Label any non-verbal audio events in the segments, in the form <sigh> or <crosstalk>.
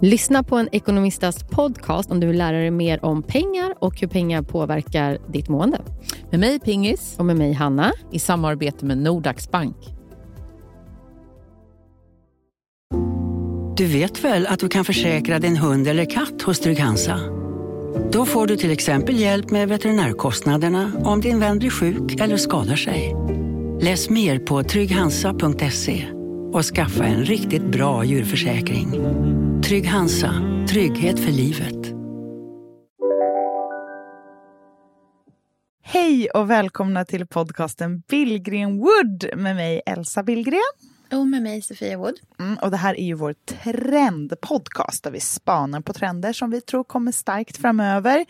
Lyssna på en ekonomistas podcast om du vill lära dig mer om pengar och hur pengar påverkar ditt mående. Med mig Pingis. Och med mig Hanna. I samarbete med Nordax Bank. Du vet väl att du kan försäkra din hund eller katt hos Trygg-Hansa? Då får du till exempel hjälp med veterinärkostnaderna om din vän blir sjuk eller skadar sig. Läs mer på trygghansa.se och skaffa en riktigt bra djurförsäkring. Trygg Hansa, trygghet för livet. Hej och välkomna till podcasten Billgren Wood med mig Elsa Billgren. Och med mig Sofia Wood. Mm, och det här är ju vår trendpodcast där vi spanar på trender som vi tror kommer starkt framöver.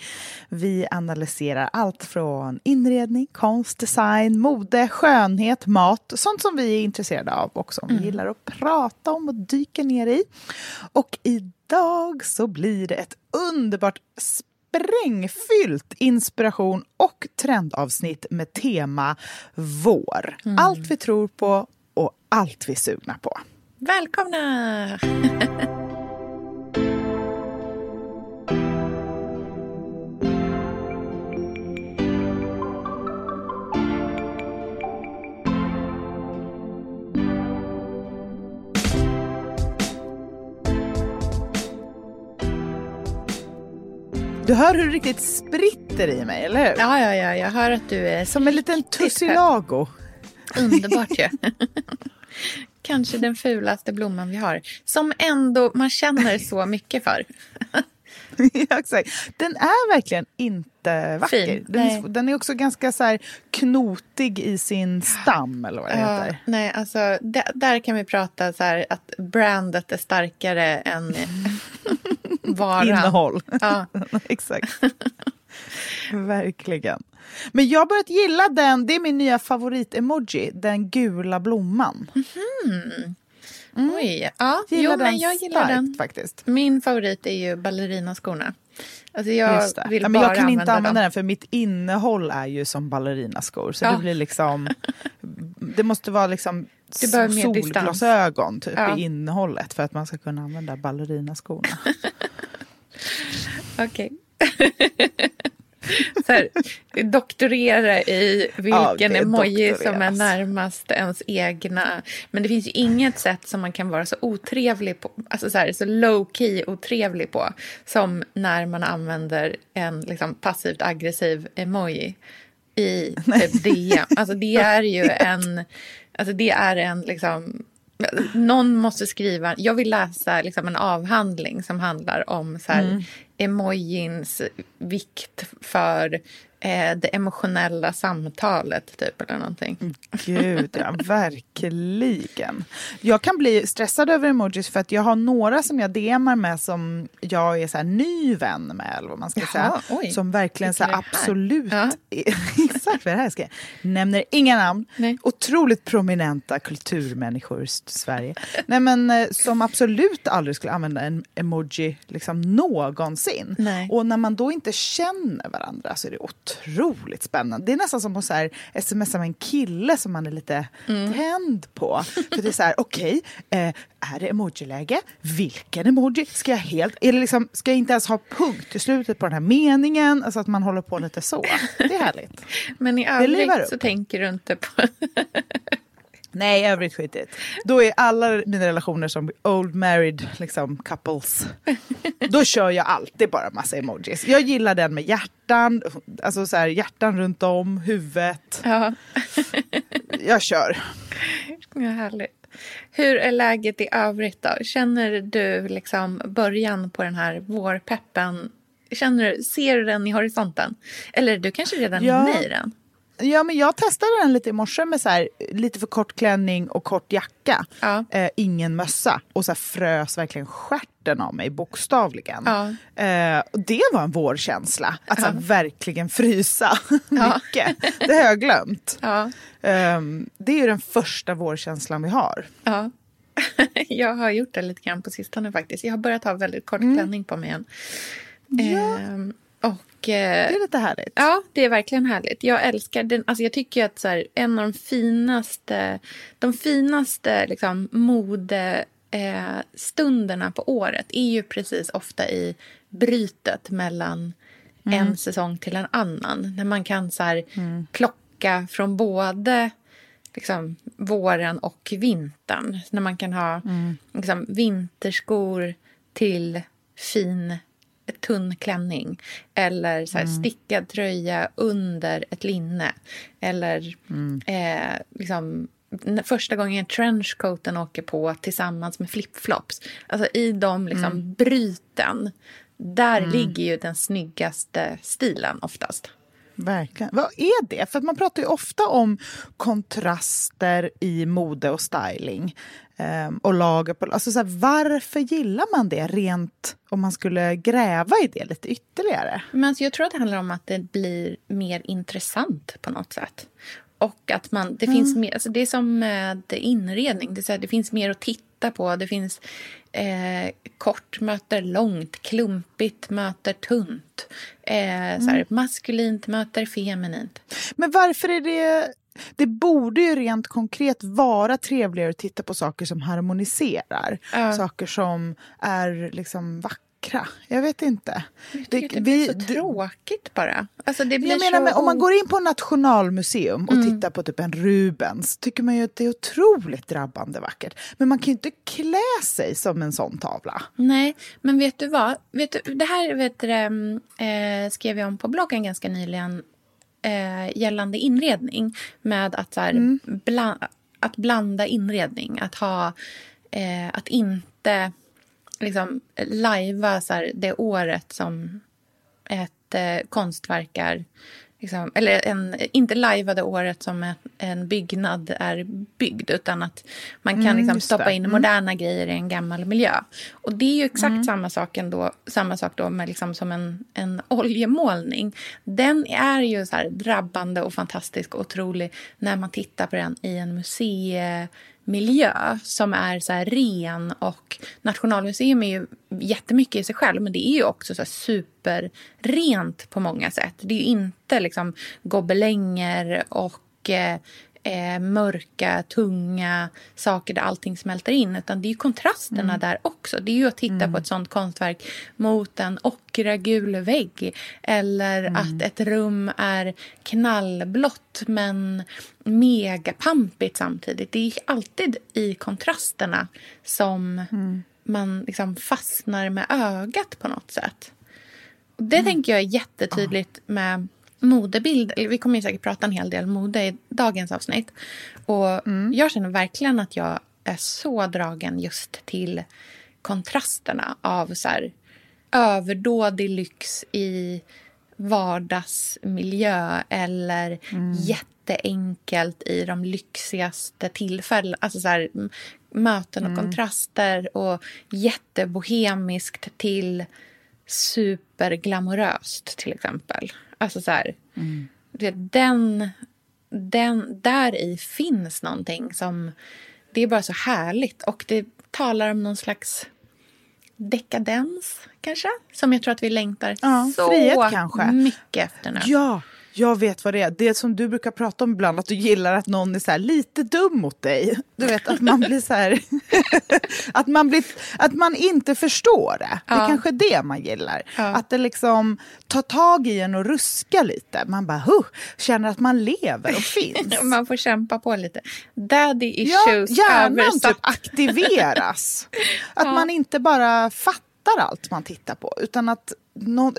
Vi analyserar allt från inredning, konst, design, mode, skönhet, mat, sånt som vi är intresserade av och som mm. vi gillar att prata om och dyka ner i. Och idag så blir det ett underbart sprängfyllt inspiration och trendavsnitt med tema vår. Mm. Allt vi tror på och allt vi är sugna på. Välkomna! Du hör hur det riktigt spritter i mig, eller hur? Ja, ja, ja. Jag hör att du är... Som en liten tussilago. Underbart ju. Ja. <laughs> Kanske den fulaste blomman vi har. Som ändå man känner så mycket för. <laughs> ja, exakt. Den är verkligen inte vacker. Den, den, är också ganska så här knotig i sin stam eller vad det ja, heter. Nej, alltså där kan vi prata så här att brandet är starkare än <laughs> varan. Innehåll. Ja. exakt. <laughs> Verkligen. Men jag har börjat gilla den, det är min nya favorit-emoji, den gula blomman. Mm. Mm. Oj, ja. Gillar jo, men jag gillar starkt, den. faktiskt. Min favorit är ju ballerinaskorna. Alltså jag vill ja, men Jag kan inte använda dem. den för mitt innehåll är ju som ballerinaskor. Så ja. det blir liksom, det måste vara liksom solglasögon typ, ja. i innehållet för att man ska kunna använda ballerinaskorna. <laughs> Okej. <laughs> så här, doktorera i vilken ja, emoji som är närmast ens egna. Men det finns ju inget sätt som man kan vara så otrevlig på, alltså så, här, så low key otrevlig på som när man använder en liksom, passivt aggressiv emoji i typ DM. Alltså det <laughs> är ju en, alltså det är en liksom någon måste skriva, jag vill läsa liksom en avhandling som handlar om så här, mm emojins vikt för eh, det emotionella samtalet, typ, eller någonting. Gud, ja, verkligen. Jag kan bli stressad över emojis för att jag har några som jag DMar med som jag är så här, ny vän med, eller vad man ska Jaha, säga. Oj. Som verkligen så här, absolut... Ja. <laughs> exakt vad det här ska jag. Nämner inga namn. Nej. Otroligt prominenta kulturmänniskor i Sverige. Nej, men, eh, som absolut aldrig skulle använda en emoji liksom, någonsin. Nej. Och när man då inte känner varandra så är det otroligt spännande. Det är nästan som att så här, smsa med en kille som man är lite mm. tänd på. För det är så här, okej, okay, eh, är det emojiläge? Vilken emoji? Ska jag helt... Eller liksom, ska jag inte ens ha punkt i slutet på den här meningen? Alltså att man håller på lite så. Det är härligt. <laughs> Men i övrigt så tänker du inte på... <laughs> Nej, övrigt skitigt. Då är alla mina relationer som old married liksom, couples. Då kör jag alltid bara massa emojis. Jag gillar den med hjärtan, alltså så här, hjärtan runt om, huvudet. Ja. jag kör. Ja, härligt. Hur är läget i övrigt då? Känner du liksom början på den här vårpeppen? Känner ser du den i horisonten? Eller du kanske redan ja. inne i den? Ja, men jag testade den lite i morse med så här, lite för kort klänning och kort jacka. Ja. Eh, ingen mössa. Och så här, frös verkligen stjärten av mig, bokstavligen. Ja. Eh, och det var en vårkänsla. Att så här, verkligen frysa <laughs> mycket. Det har jag glömt. Eh, det är ju den första vårkänslan vi har. <laughs> jag har gjort det lite grann på sistone faktiskt. Jag har börjat ha väldigt kort mm. klänning på mig igen. Ja. Och, eh, det är lite härligt. Ja, det är verkligen härligt. Jag älskar den. Alltså jag tycker att så här, en av de finaste, de finaste liksom, mode eh, stunderna på året är ju precis ofta i brytet mellan mm. en säsong till en annan. När man kan så här, mm. plocka från både liksom, våren och vintern. När man kan ha mm. liksom, vinterskor till fin tunn klänning eller så här, mm. stickad tröja under ett linne. Eller mm. eh, liksom, första gången trenchcoaten åker på tillsammans med flipflops. Alltså i de liksom, mm. bryten, där mm. ligger ju den snyggaste stilen oftast. Verkligen. Vad är det? För man pratar ju ofta om kontraster i mode och styling. Um, och lager på... Alltså så här, varför gillar man det rent om man skulle gräva i det lite ytterligare? Men alltså, jag tror att det handlar om att det blir mer intressant på något sätt. Och att man, det, mm. finns mer, alltså det är som med inredning. Det, är här, det finns mer att titta på. Det finns eh, kort möter långt, klumpigt möter tunt. Eh, mm. så här, mm. maskulint möter feminint. Men varför är det... Det borde ju rent konkret vara trevligare att titta på saker som harmoniserar. Uh. Saker som är liksom vackra vackra. Jag vet inte. Jag det, det blir så tråkigt bara. Alltså det blir jag menar, men, om man går in på Nationalmuseum och mm. tittar på typ en Rubens tycker man ju att det är otroligt drabbande vackert. Men man kan ju inte klä sig som en sån tavla. Nej, men vet du vad? Vet du, det här vet du, äh, skrev jag om på bloggen ganska nyligen äh, gällande inredning. Med att, så här, mm. bland, att blanda inredning. Att ha... Äh, att inte liksom lajva så här, det året som ett eh, konstverk är... Liksom, eller en, inte lajva det året som en, en byggnad är byggd utan att man kan mm, liksom, stoppa in mm. moderna grejer i en gammal miljö. Och Det är ju exakt mm. samma, sak ändå, samma sak då med liksom som en, en oljemålning. Den är ju så drabbande och fantastisk och otrolig när man tittar på den i en museum miljö som är så ren. och Nationalmuseum är ju jättemycket i sig själv men det är ju också så superrent på många sätt. Det är ju inte liksom gobelänger och eh, eh, mörka, tunga saker där allting smälter in. Utan det är ju kontrasterna mm. där också. Det är ju att titta mm. på ett sånt konstverk mot en ockragul vägg. Eller mm. att ett rum är knallblått men megapampigt samtidigt. Det är alltid i kontrasterna som mm. man liksom fastnar med ögat på något sätt. Och det mm. tänker jag är jättetydligt med modebild. Vi kommer säkert prata en hel del mode i dagens avsnitt. Och mm. Jag känner verkligen att jag är så dragen just till kontrasterna av så här, överdådig lyx i vardagsmiljö eller mm. jätteenkelt i de lyxigaste tillfällena. Alltså så här, möten och mm. kontraster och jättebohemiskt till superglamoröst till exempel. Alltså så här, mm. den, den, där i finns någonting som... Det är bara så härligt. Och det talar om någon slags dekadens, kanske. Som jag tror att vi längtar ja, så frihet, mycket efter nu. Ja, jag vet vad det är. Det som du brukar prata om ibland, att du gillar att någon är så lite dum mot dig. Du vet, att man blir så här... <laughs> att, man blir, att man inte förstår det. Ja. Det är kanske det man gillar. Ja. Att det liksom tar tag i en och ruskar lite. Man bara, huh, känner att man lever och finns. <laughs> man får kämpa på lite. Daddy issues ja, hjärnan typ aktiveras. <laughs> att man inte bara fattar allt man tittar på, utan att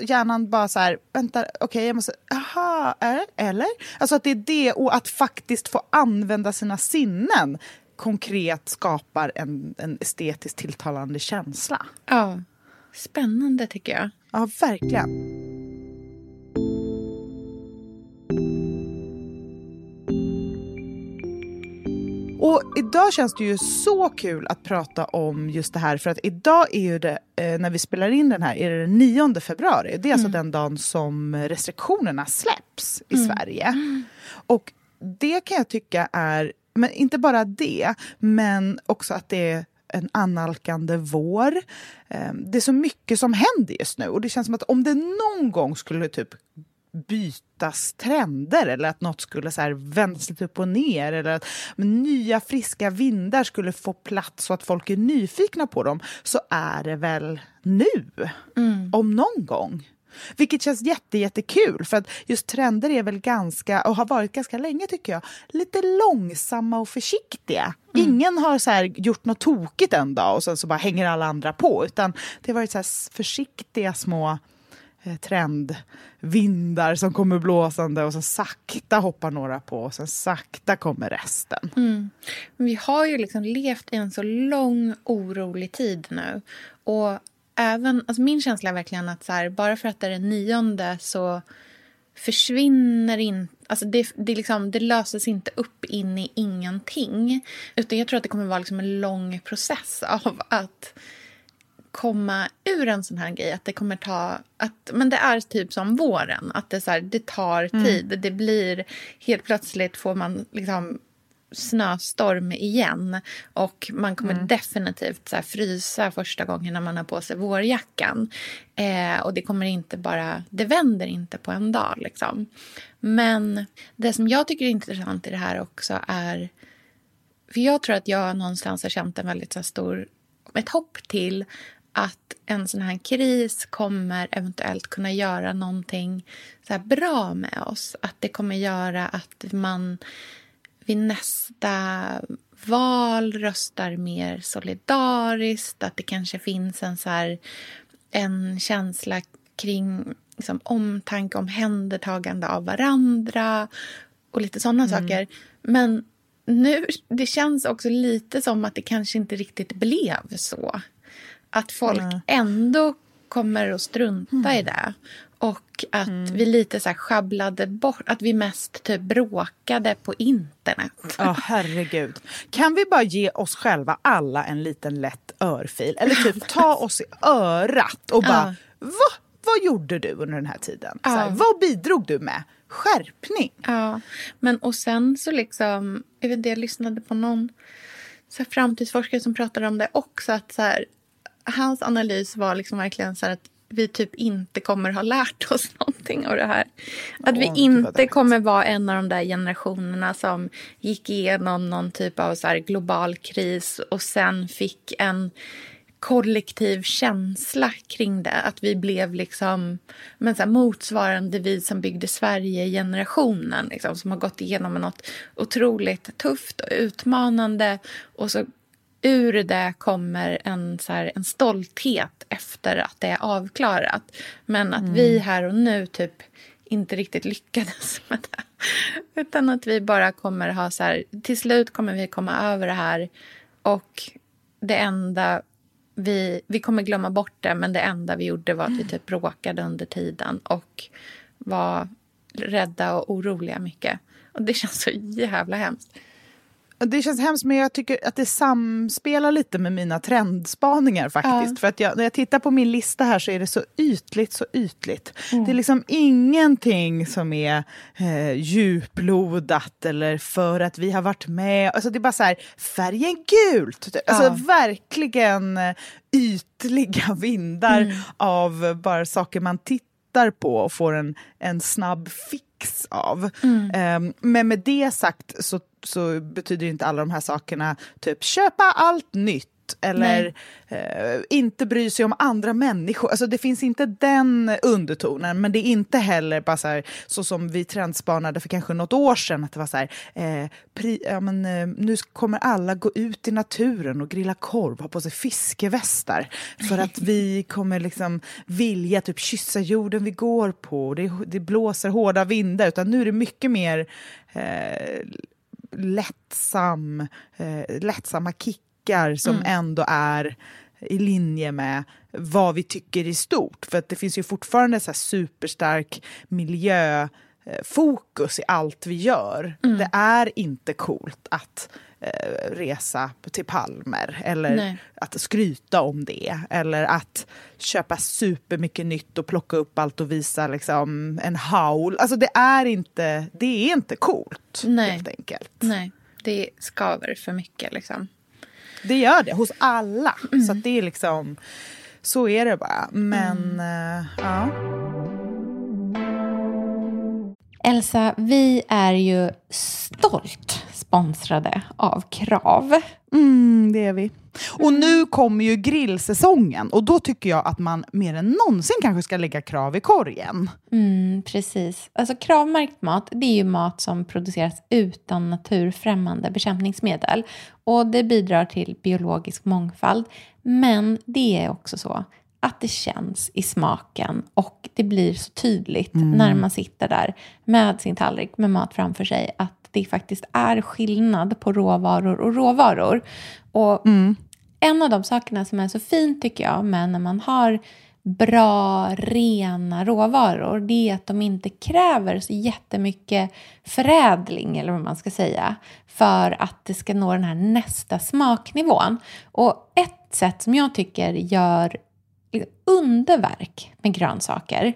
hjärnan bara så här, vänta, okej, okay, jag måste, aha, eller? Alltså att det är det, och att faktiskt få använda sina sinnen konkret skapar en, en estetiskt tilltalande känsla. Ja, spännande tycker jag. Ja, verkligen. Och idag känns det ju så kul att prata om just det här för att idag är ju det, eh, när vi spelar in den här, är det den 9 februari. Det är alltså mm. den dagen som restriktionerna släpps i mm. Sverige. Och det kan jag tycka är, men inte bara det, men också att det är en annalkande vår. Eh, det är så mycket som händer just nu och det känns som att om det någon gång skulle typ bytas trender eller att något skulle så här vändas lite upp och ner eller att nya friska vindar skulle få plats så att folk är nyfikna på dem så är det väl nu, mm. om någon gång. Vilket känns jätte, jättekul för att just trender är väl ganska, och har varit ganska länge tycker jag, lite långsamma och försiktiga. Mm. Ingen har så gjort något tokigt en dag och sen så bara hänger alla andra på utan det har varit så försiktiga små Eh, trendvindar som kommer blåsande och så sakta hoppar några på och sen sakta kommer resten. Mm. Vi har ju liksom levt i en så lång orolig tid nu och även, alltså min känsla är verkligen att så här, bara för att det är den nionde så försvinner inte... Alltså det, det, liksom, det löses inte upp in i ingenting. Utan jag tror att det kommer vara liksom en lång process av att komma ur en sån här grej. Att det kommer ta... Att, men det är typ som våren. Att det, så här, det tar mm. tid. Mm. Det blir... Helt plötsligt får man liksom snöstorm igen. Och man kommer mm. definitivt så här, frysa första gången när man har på sig vårjackan. Eh, och det kommer inte bara, det vänder inte på en dag liksom. Men det som jag tycker är intressant i det här också är, för jag tror att jag någonstans har känt en väldigt så här, stor, ett hopp till att en sån här kris kommer eventuellt kunna göra någonting så bra med oss. Att det kommer göra att man vid nästa val röstar mer solidariskt. Att det kanske finns en, så här, en känsla kring liksom, omtanke, omhändertagande av varandra och lite sådana mm. saker. Men nu, det känns också lite som att det kanske inte riktigt blev så. Att folk mm. ändå kommer att strunta mm. i det. Och att mm. vi lite så här sjabblade bort, att vi mest typ bråkade på internet. Ja, oh, herregud. Kan vi bara ge oss själva alla en liten lätt örfil? Eller typ ta oss i örat och bara, ja. Va? vad gjorde du under den här tiden? Ja. Här, vad bidrog du med? Skärpning! Ja, men och sen så liksom, jag vet inte, jag lyssnade på någon så här, framtidsforskare som pratade om det också, att så här, hans analys var liksom verkligen så här att vi typ inte kommer ha lärt oss <laughs> någonting av det här. Att vi inte kommer vara en av de där generationerna som gick igenom någon typ av så global kris och sen fick en kollektiv känsla kring det. Att vi blev liksom men så motsvarande vi som byggde Sverige-generationen liksom, som har gått igenom något otroligt tufft och utmanande och så ur det kommer en, så här, en stolthet efter att det är avklarat. Men att mm. vi här och nu typ inte riktigt lyckades <laughs> med det. Utan att vi bara kommer ha så här, till slut kommer vi komma över det här och det enda vi, vi kommer glömma bort det men det enda vi gjorde var att vi typ bråkade under tiden och var rädda och oroliga mycket. Och det känns så jävla hemskt. Det känns hemskt, men jag tycker att det samspelar lite med mina trendspaningar faktiskt. Ja. För att jag, när jag tittar på min lista här så är det så ytligt, så ytligt. Mm. Det är liksom ingenting som är eh, djuplodat eller för att vi har varit med. Alltså det är bara så här, färgen gult. Alltså ja. verkligen eh, ytliga vindar mm. av bara saker man tittar på och får en, en snabb fix av. Mm. Um, men med det sagt så så betyder inte alla de här sakerna typ köpa allt nytt eller eh, inte bry sig om andra människor. Alltså det finns inte den undertonen, men det är inte heller bara så, här, så som vi trendspanade för kanske något år sedan, att det var så här, eh, pri, ja, men, eh, nu kommer alla gå ut i naturen och grilla korv, ha på sig fiskevästar, för att vi <laughs> kommer liksom vilja typ kyssa jorden vi går på, det, det blåser hårda vindar, utan nu är det mycket mer eh, lättsam, eh, lättsamma kickar som mm. ändå är i linje med vad vi tycker i stort. För att det finns ju fortfarande så superstark miljöfokus i allt vi gör. Mm. Det är inte coolt att eh, resa till Palmer eller Nej. att skryta om det eller att köpa supermycket nytt och plocka upp allt och visa liksom, en haul. Alltså det är inte, det är inte coolt Nej. helt enkelt. Nej, det skaver för mycket liksom. Det gör det hos alla. Mm. Så det är liksom, så är det bara. Men mm. uh, ja. Elsa, vi är ju stolt sponsrade av Krav. Mm, det är vi. Och nu kommer ju grillsäsongen och då tycker jag att man mer än någonsin kanske ska lägga krav i korgen. Mm, precis. Alltså kravmärkt mat, det är ju mat som produceras utan naturfrämmande bekämpningsmedel. Och det bidrar till biologisk mångfald. Men det är också så att det känns i smaken och det blir så tydligt mm. när man sitter där med sin tallrik med mat framför sig att det faktiskt är skillnad på råvaror och råvaror. Och mm. en av de sakerna som är så fint tycker jag med när man har bra, rena råvaror det är att de inte kräver så jättemycket förädling eller vad man ska säga för att det ska nå den här nästa smaknivån. Och ett sätt som jag tycker gör underverk med grönsaker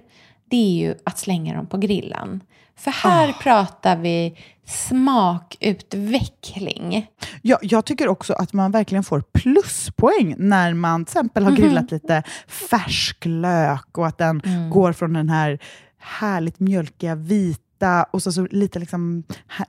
det är ju att slänga dem på grillen. För här oh. pratar vi smakutveckling. Ja, jag tycker också att man verkligen får pluspoäng när man till exempel har mhm. grillat mm. lite färsk lök och att den mm. går från den här härligt mjölkiga vita vita och så, så lite liksom,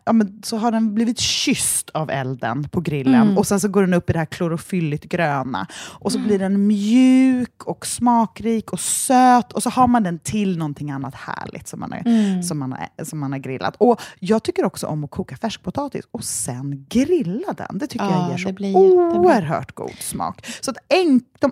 ja, men så har den blivit kysst av elden på grillen. Mm. Och sen så går den upp i det här klorofylligt gröna. Och så mm. blir den mjuk och smakrik och söt. Och så har man den till någonting annat härligt som man har, mm. som man har, som man har grillat. Och jag tycker också om att koka färskpotatis och sen grilla den. Det tycker ja, jag ger så oerhört god smak. Så att en, de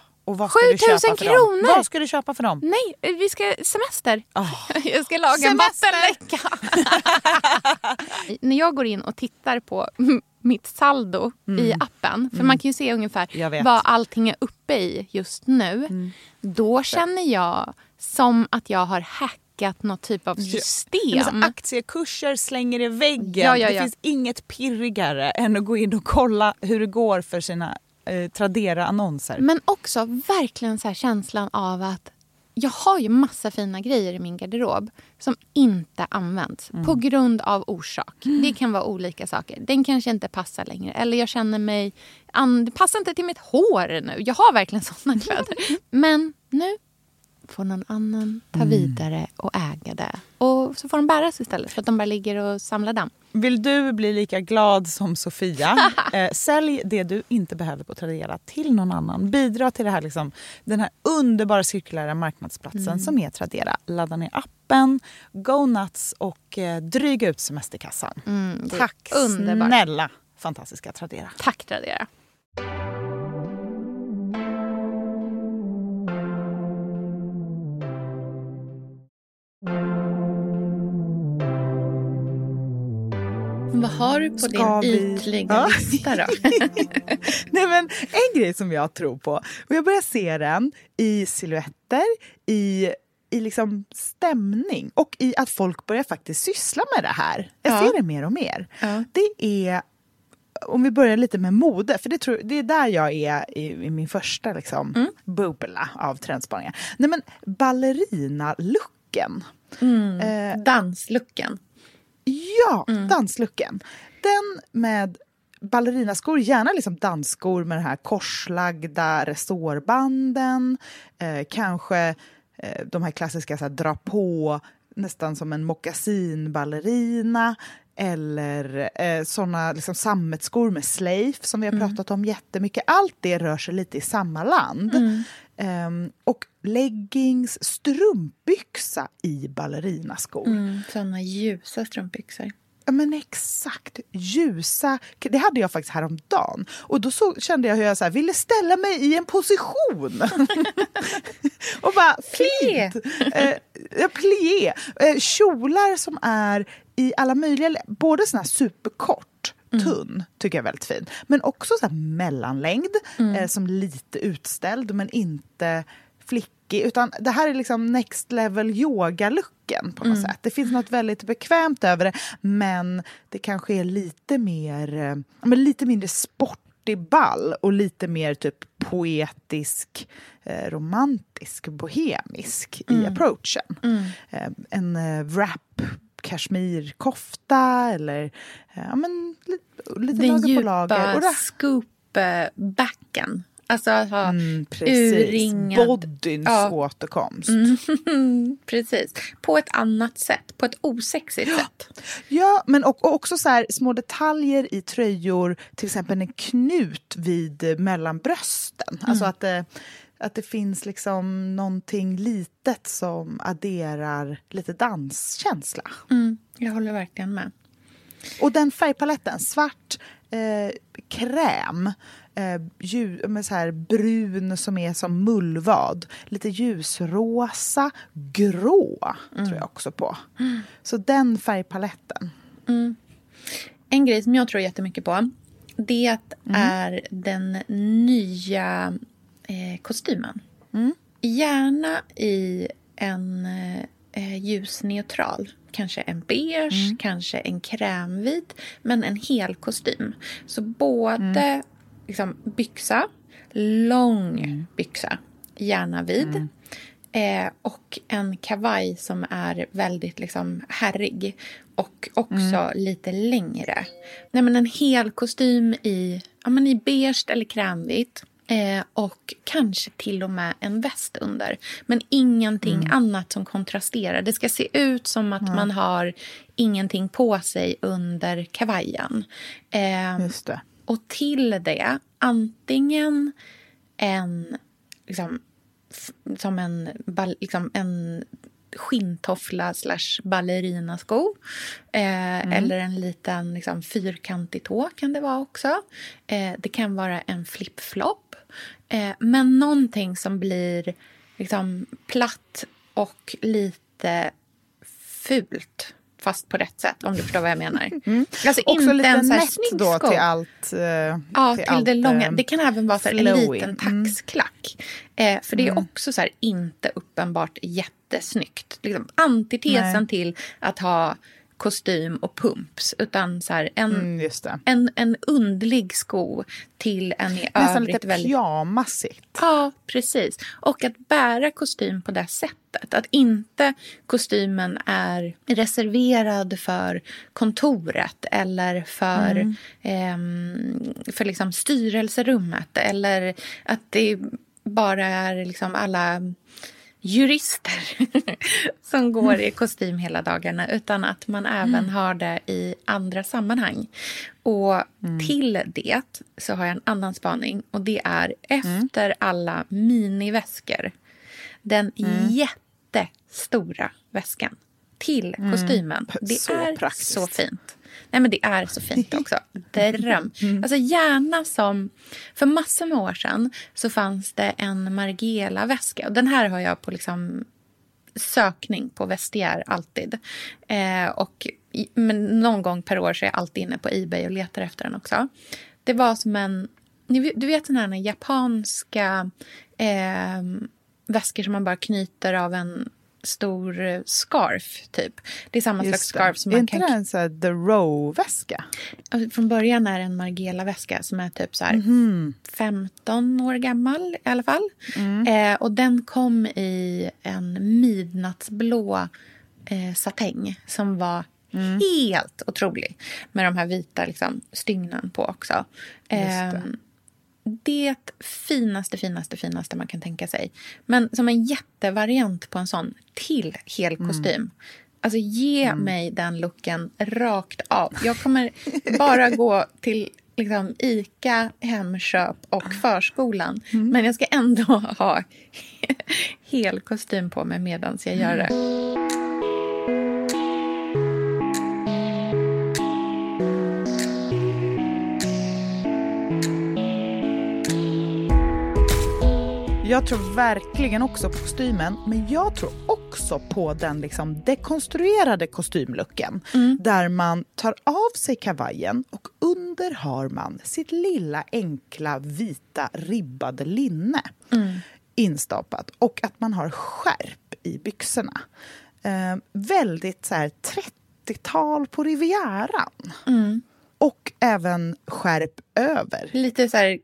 Och vad ska 7000 kronor! Vad ska du köpa för dem? Nej, vi ska semester. Oh. <laughs> Jag ska laga semester. en vattenläcka. <laughs> När jag går in och tittar på <laughs> mitt saldo mm. i appen, för mm. man kan ju se ungefär vad allting är uppe i just nu. Mm. Då känner jag som att jag har hackat något typ av system. Ja, aktiekurser slänger i väggen. Ja, ja, det finns inget pirrigare än att gå in och kolla hur det går för sina eh, Tradera-annonser. Men också verkligen så känslan av att jag har ju massa fina grejer i min garderob som inte används mm. på grund av orsak. Mm. Det kan vara olika saker. Den kanske inte passar längre. Eller jag känner mig... det passar inte till mitt hår nu. Jag har verkligen <laughs> såna kläder. Men nu får någon annan ta mm. vidare och äga det. Och så får de bäras istället för att de bara ligger och samlar damm. Vill du bli lika glad som Sofia? <laughs> eh, sälj det du inte behöver på Tradera till någon annan. Bidra till det här, liksom, den här underbara cirkulära marknadsplatsen mm. som är Tradera. Ladda ner appen, go nuts och eh, dryga ut semesterkassan. Mm, Tack underbar. snälla fantastiska Tradera. Tack Tradera. Vad har du på Ska din vi... ytliga ja. lista då? <laughs> Nej, men en grej som jag tror på, och jag börjar se den i silhuetter, i i liksom stämning och i att folk börjar faktiskt syssla med det här. Jag ja. ser det mer och mer. Ja. Det är, om vi börjar lite med mode, för det, tror, det är där jag är i, i min första liksom, mm. bubbla av trendspaningar. Nej men ballerina-looken. Mm. Eh, Danslucken. Ja, mm. danslucken. Den med ballerinaskor, gärna liksom dansskor med de här korslagda resårbanden. Eh, kanske eh, de här klassiska så här, dra på, nästan som en mockasinballerina. Eller eh, såna liksom, sammetsskor med slave som vi har mm. pratat om jättemycket. Allt det rör sig lite i samma land. Mm. Um, och leggings, strumpbyxa i ballerinaskor. Mm, såna ljusa strumpbyxor. Ja men exakt, ljusa. Det hade jag faktiskt häromdagen. Och då så kände jag hur jag så här, ville ställa mig i en position. <laughs> och bara fint. Eh, plié. Eh, kjolar som är i alla möjliga, både såna här superkort mm. tunn, tycker jag är väldigt fin. Men också så mellanlängd, mm. eh, som lite utställd men inte flickig. Utan det här är liksom next level yoga-looken på något mm. sätt. Det finns något väldigt bekvämt över det men det kanske är lite mer, eh, lite mindre sportig ball och lite mer typ poetisk, eh, romantisk, bohemisk mm. i approachen. Mm. Eh, en eh, wrap kashmirkofta eller eh, ja, men, lite, Den lager på lager. Den djupa scoop-backen. Alltså att ha mm, urringad... Bodyns ja. återkomst. Mm, <laughs> precis. På ett annat sätt. På ett osexigt ja. sätt. Ja, men och, och också så här, små detaljer i tröjor. Till exempel en knut vid mellan brösten. Mm. Alltså att det, att det finns liksom någonting litet som adderar lite danskänsla. Mm, jag håller verkligen med. Och den färgpaletten, svart, eh, kräm eh, ljus, med så här brun som är som mullvad. Lite ljusrosa, grå mm. tror jag också på. Mm. Så den färgpaletten. Mm. En grej som jag tror jättemycket på det mm. är den nya eh, kostymen. Mm. Gärna i en eh, ljusneutral. Kanske en beige, mm. kanske en krämvit, men en hel kostym. Så både mm liksom, byxa, lång mm. byxa, gärna vid. Mm. Eh, och en kavaj som är väldigt liksom, herrig och också mm. lite längre. Nej, men en hel kostym i, ja, men i beige eller krämvitt. Eh, och kanske till och med en väst under. Men ingenting mm. annat som kontrasterar. Det ska se ut som att man har ingenting på sig under kavajen. Eh. Och till det antingen en, liksom, som en, liksom en skinntoffla slash ballerinasko. Eh, mm. Eller en liten liksom, fyrkantig tå kan det vara också. Eh, det kan vara en flip-flop. Eh, men någonting som blir liksom, platt och lite fult fast på rätt sätt om du förstår vad jag menar. <laughs> Mm. Alltså Också inte lite en nätt då till allt. Uh, ja, till, till allt, det långa. Eh, det kan även vara så här, en liten mm. taxklack. Mm. Eh, för det är mm. också så här, inte uppenbart jättesnyggt. Liksom, antitesen Nej. till att ha kostym och pumps. Utan så en, mm, en, en undlig sko till en i Nästan övrigt lite väldigt... pyjamasigt. Ja, precis. Och att bära kostym på det sättet. Att inte kostymen är reserverad för kontoret eller för, mm. eh, för liksom styrelserummet. Eller att det bara är liksom alla jurister <laughs> som går i kostym hela dagarna utan att man även mm. har det i andra sammanhang. Och mm. till det så har jag en annan spaning och det är efter mm. alla miniväskor den mm. jättestora väskan till mm. kostymen. Det så är praktiskt. så fint. Nej, men det är så fint <laughs> också. Dröm. Mm. Alltså gärna som... För massor med år sedan så fanns det en Margiela-väska. den här har jag på liksom sökning på vestiär alltid. Eh, och, men någon gång per år så är jag alltid inne på Ebay och letar efter den också. Det var som en... Du vet den här japanska eh, väskor som man bara knyter av en stor eh, scarf, typ. Det är samma Just slags scarf som man är kan... Är inte det en The Row-väska? Från början är det en Margiela-väska som är typ så mm. 15 år gammal i alla fall. Mm. Eh, och den kom i en midnattsblå eh, satäng som var mm. helt otrolig. Med de här vita liksom, stygnen på också. Eh, det finaste, finaste, finaste man kan tänka sig. Men som en jättevariant på en sån till hel mm. kostym. Mm. Alltså ge mm. mig den looken rakt av. Jag kommer bara gå till liksom, Ica, Hemköp och förskolan. Mm. Men jag ska ändå ha <laughs> hel kostym på mig medan jag gör det. Jag tror verkligen också på kostymen, men jag tror också på den liksom dekonstruerade kostymlucken. Mm. Där man tar av sig kavajen och under har man sitt lilla enkla vita ribbade linne mm. instapat. Och att man har skärp i byxorna. Eh, väldigt så här 30-tal på Rivieran. Mm även skärp över. Lite så här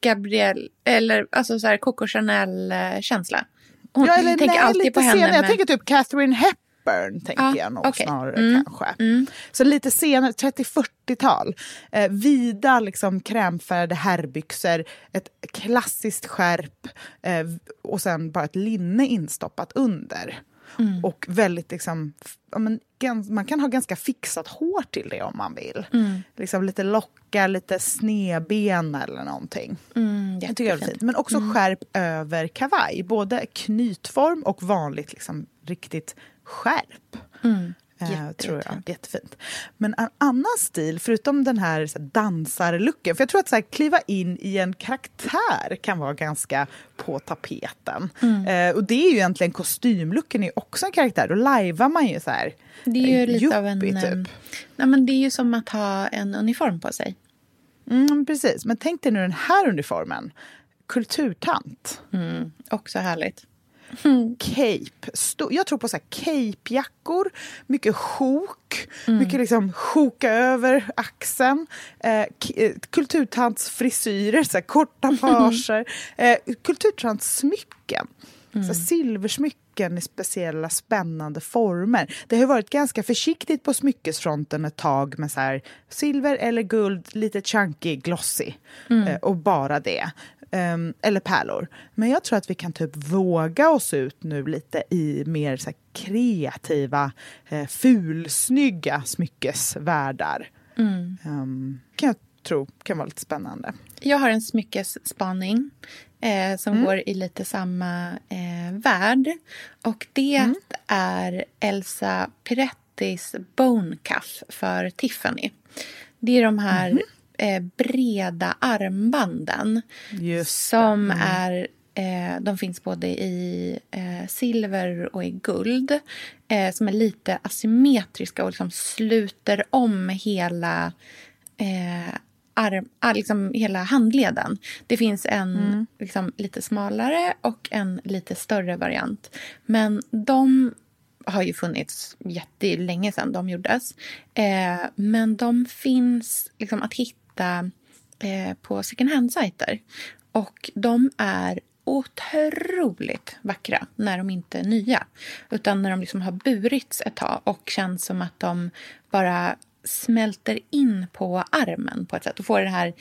Gabrielle, eller alltså så här Coco Chanel-känsla. Hon ja, eller, tänker nej, alltid lite på henne. Senare. Jag tänker typ Catherine Hepburn, tänker ah, jag nog okay. snarare mm. kanske. Mm. Så lite senare, 30-40-tal. Eh, vida liksom krämfärgade herrbyxor, ett klassiskt skärp eh, och sen bara ett linne instoppat under. Mm. Och väldigt liksom, ja, men, man kan ha ganska fixat hår till det om man vill. Mm. Liksom lite lockar, lite snedben eller någonting. Mm, jag tycker det är fint. Men också mm. skärp över kavaj. Både knytform och vanligt liksom, riktigt skärp. Mm. Eh, tror jag. Jättefint. Men en annan stil, förutom den här, så här dansarlooken... För jag tror att så här, kliva in i en karaktär kan vara ganska på tapeten. Mm. Eh, och det är ju egentligen kostymlooken är också en karaktär. Då lajvar man ju så här. Det är ju lite av en... Typ. Nej, men det är ju som att ha en uniform på sig. Mm, precis. Men tänk dig nu den här uniformen. Kulturtant. Mm, också härligt. Cape. Jag tror på så här capejackor, mycket sjok, mm. mycket liksom sjoka över axeln. Eh, eh kulturtantsfrisyrer, så här korta <laughs> pager. Eh, kulturtantssmycken. Mm. Så silversmycken i speciella spännande former. Det har varit ganska försiktigt på smyckesfronten ett tag med så här, silver eller guld, lite chunky, glossy. Mm. Eh, och bara det. Um, eller pärlor. Men jag tror att vi kan typ våga oss ut nu lite i mer så kreativa, eh, fulsnygga smyckesvärldar. Mm. Um, kan jag tro kan vara lite spännande. Jag har en smyckesspaning eh, som mm. går i lite samma eh, värld. Och det mm. är Elsa Pirettis Bone Cuff för Tiffany. Det är de här mm eh, breda armbanden. Just som mm. är eh, de finns både i eh, silver och i guld. Eh, som är lite asymmetriska och liksom sluter om hela eh, arm, ah, liksom hela handleden. Det finns en mm. liksom, lite smalare och en lite större variant. Men de har ju funnits jättelänge sedan de gjordes. Eh, men de finns liksom att hitta hitta eh, på second hand-sajter. Och de är otroligt vackra när de inte är nya. Utan när de liksom har burits ett tag och känns som att de bara smälter in på armen på ett sätt och får det här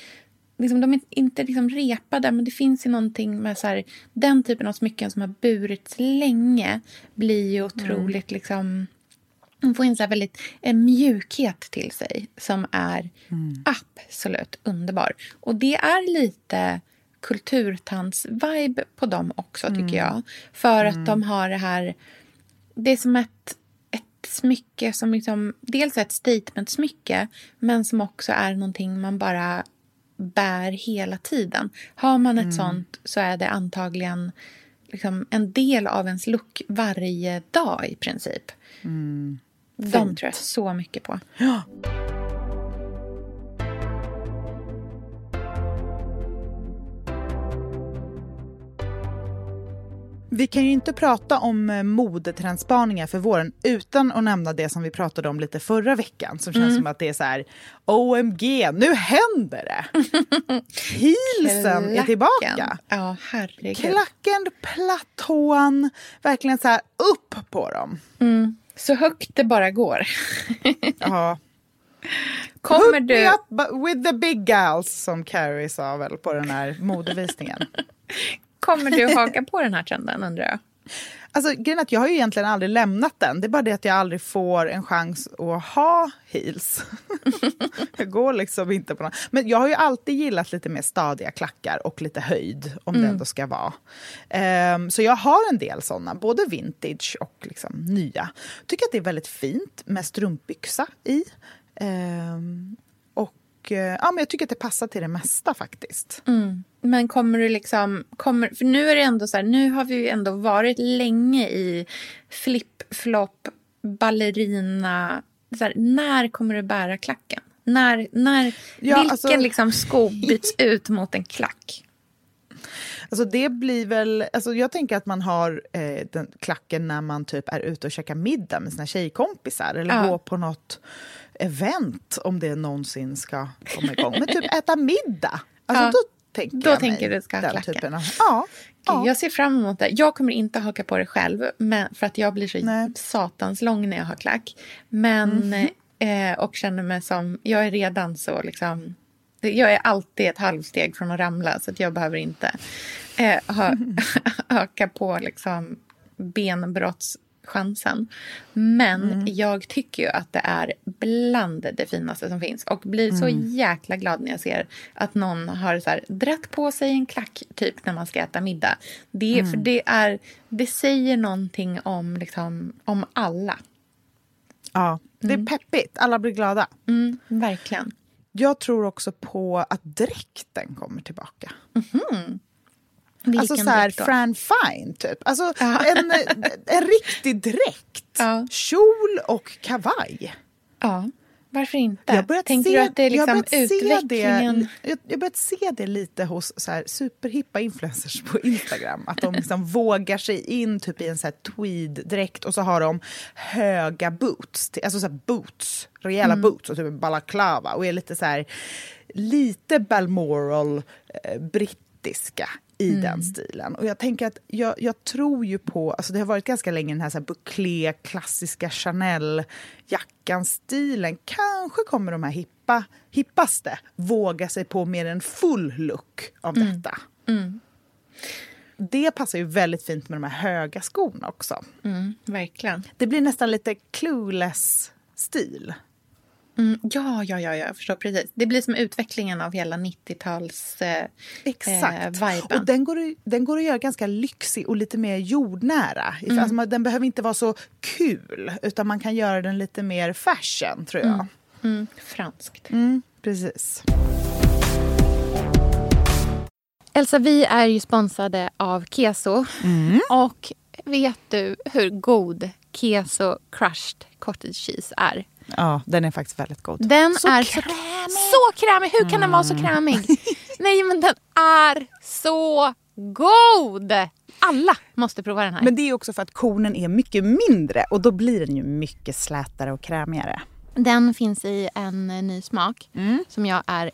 Liksom, de är inte liksom repade, men det finns ju någonting med så här, den typen av smycken som har burits länge blir ju otroligt mm. liksom hon får en så väldigt en mjukhet till sig som är mm. absolut underbar. Och det är lite kulturtands-vibe på dem också, tycker mm. jag. För att mm. de har det här... Det är som ett, ett smycke som liksom, dels är ett statement-smycke men som också är någonting man bara bär hela tiden. Har man ett mm. sånt så är det antagligen liksom en del av ens look varje dag i princip. Mm. De tror jag så mycket på. Ja. Vi kan ju inte prata om eh, modetrendspaningar för våren utan att nämna det som vi pratade om lite förra veckan som känns mm. som att det är så här OMG, nu händer det! <laughs> Heelsen är tillbaka. Ja, herregud. Klacken, platån, verkligen så här upp på dem. Mm. Så högt det bara går. <laughs> ja. Kommer du... up with the big gals, som Carrie sa väl på den här modevisningen. <laughs> Kommer du haka på den här trenden, undrar jag? Alltså, grejen att jag har ju egentligen aldrig lämnat den. Det är bara det att jag aldrig får en chans att ha heels. <laughs> jag går liksom inte på något. Men jag har ju alltid gillat lite mer stadiga klackar och lite höjd, om mm. det ändå ska vara. Um, så jag har en del såna, både vintage och liksom nya. Tycker att det är väldigt fint med strumpbyxa i. Um, ja, men jag tycker att det passar till det mesta faktiskt. Mm. men kommer du liksom... Kommer, för nu är det ändå så här, nu har vi ju ändå varit länge i flip-flop, ballerina... Så här, när kommer du bära klacken? När, när, ja, vilken alltså... liksom sko byts ut mot en klack? <laughs> Alltså det blir väl, alltså jag tänker att man har eh, den klacken när man typ är ute och käkar middag med sina tjejkompisar eller ja. går på något event om det någonsin ska komma igång. Men typ äta middag, alltså ja. då tänker då jag tänker mig du ska den typen av, ja, ja. Jag ser fram emot det. Jag kommer inte haka på det själv men, för att jag blir så Nej. satans lång när jag har klack. Men, mm. eh, och känner mig som, jag är redan så liksom jag är alltid ett halvsteg från att ramla så att jag behöver inte eh, ha, <laughs> öka på liksom benbrottschansen. Men mm. jag tycker ju att det är bland det finaste som finns och blir mm. så jäkla glad när jag ser att någon har så här, dratt på sig en klack typ när man ska äta middag. Det, mm. för det, är, det säger någonting om, liksom, om alla. Ja, det är mm. peppigt. Alla blir glada. Mm, verkligen. Jag tror också på att dräkten kommer tillbaka. Mm-hmm. alltså så här, Fran Fine, typ. Alltså ja. en, en riktig dräkt. Ja. Kjol och kavaj. Ja. Varför inte? Jag Tänker se, du att det är liksom jag utvecklingen? Det, jag har börjat se det lite hos så här, superhippa influencers på Instagram. Att de liksom <laughs> vågar sig in typ i en tweed-dräkt och så har de höga boots. Alltså så här boots, rejäla mm. boots och typ en balaklava. Och är lite så här, lite Balmoral, eh, brittiska i mm. den stilen. Och jag tänker att jag, jag, tror ju på, alltså det har varit ganska länge den här, så här bouclé, klassiska Chanel-jackan-stilen. Kanske kommer de här hippa, hippaste våga sig på mer en full look av mm. detta. Mm. Det passar ju väldigt fint med de här höga skorna också. Mm, verkligen. Det blir nästan lite clueless-stil. Mm, ja, ja, ja, jag förstår precis. Det blir som utvecklingen av hela 90-tals eh, Exakt. Eh, och den går, den går att göra ganska lyxig och lite mer jordnära. Mm. Alltså, den behöver inte vara så kul, utan man kan göra den lite mer fashion, tror jag. Mm. Mm. Franskt. Mm, precis. Elsa, vi är ju sponsrade av Keso. Mm. Och vet du hur god Keso crushed cottage cheese är? Ja, den är faktiskt väldigt god. Den så är krämig. Så, så krämig! Hur kan mm. den vara så mm. krämig? <laughs> Nej, men den är så god! Alla måste prova den här. Men det är också för att kornen är mycket mindre och då blir den ju mycket slätare och krämigare. Den finns i en ny smak mm. som jag är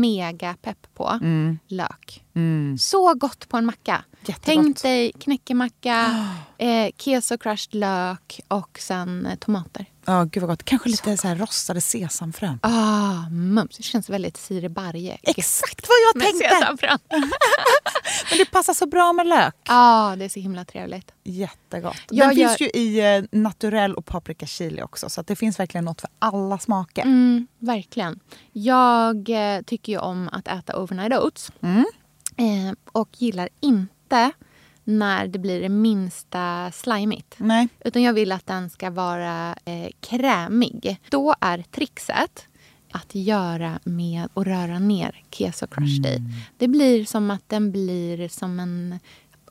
mega pepp på. Mm. Lök. Mm. Så gott på en macka. Jättegott. Tänk dig knäckemacka, eh, keso crushed lök och sen eh, tomater. Ja, oh, gud vad gott. Kanske lite så, så rostade sesamfrön. Ah, mums. Det känns väldigt Siri Barje. Exakt vad jag tänkte! Sesamfrön. <laughs> Men det passar så bra med lök. Ja, ah, det är så himla trevligt. Jättegott. Den jag finns ju i eh, naturell och paprika chili också. Så det finns verkligen något för alla smaker. Mm, verkligen. Jag eh, tycker ju om att äta overnight oats. Mm. Eh, och gillar inte när det blir det minsta slimigt. Nej. Utan jag vill att den ska vara eh, krämig. Då är trixet att göra med att röra ner keso crushed mm. i. Det blir som att den blir som en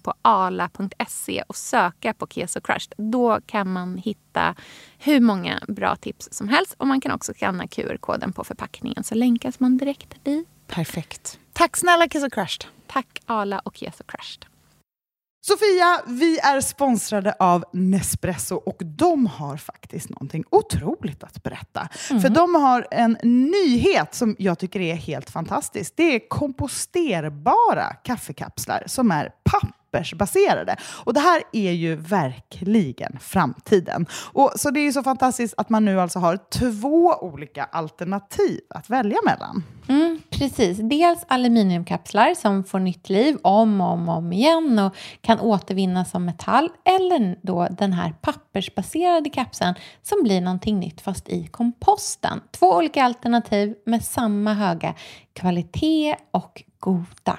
på ala.se och söka på Keso Crushed. Då kan man hitta hur många bra tips som helst. Och Man kan också skanna QR-koden på förpackningen så länkas man direkt dit. Perfekt. Tack snälla Keso Crushed. Tack Ala och Keso Crushed. Sofia, vi är sponsrade av Nespresso och de har faktiskt någonting otroligt att berätta. Mm. För de har en nyhet som jag tycker är helt fantastisk. Det är komposterbara kaffekapslar som är papp pappersbaserade. Och det här är ju verkligen framtiden. Och Så det är ju så fantastiskt att man nu alltså har två olika alternativ att välja mellan. Mm, precis. Dels aluminiumkapslar som får nytt liv om och om, om igen och kan återvinnas som metall. Eller då den här pappersbaserade kapseln som blir någonting nytt fast i komposten. Två olika alternativ med samma höga kvalitet och goda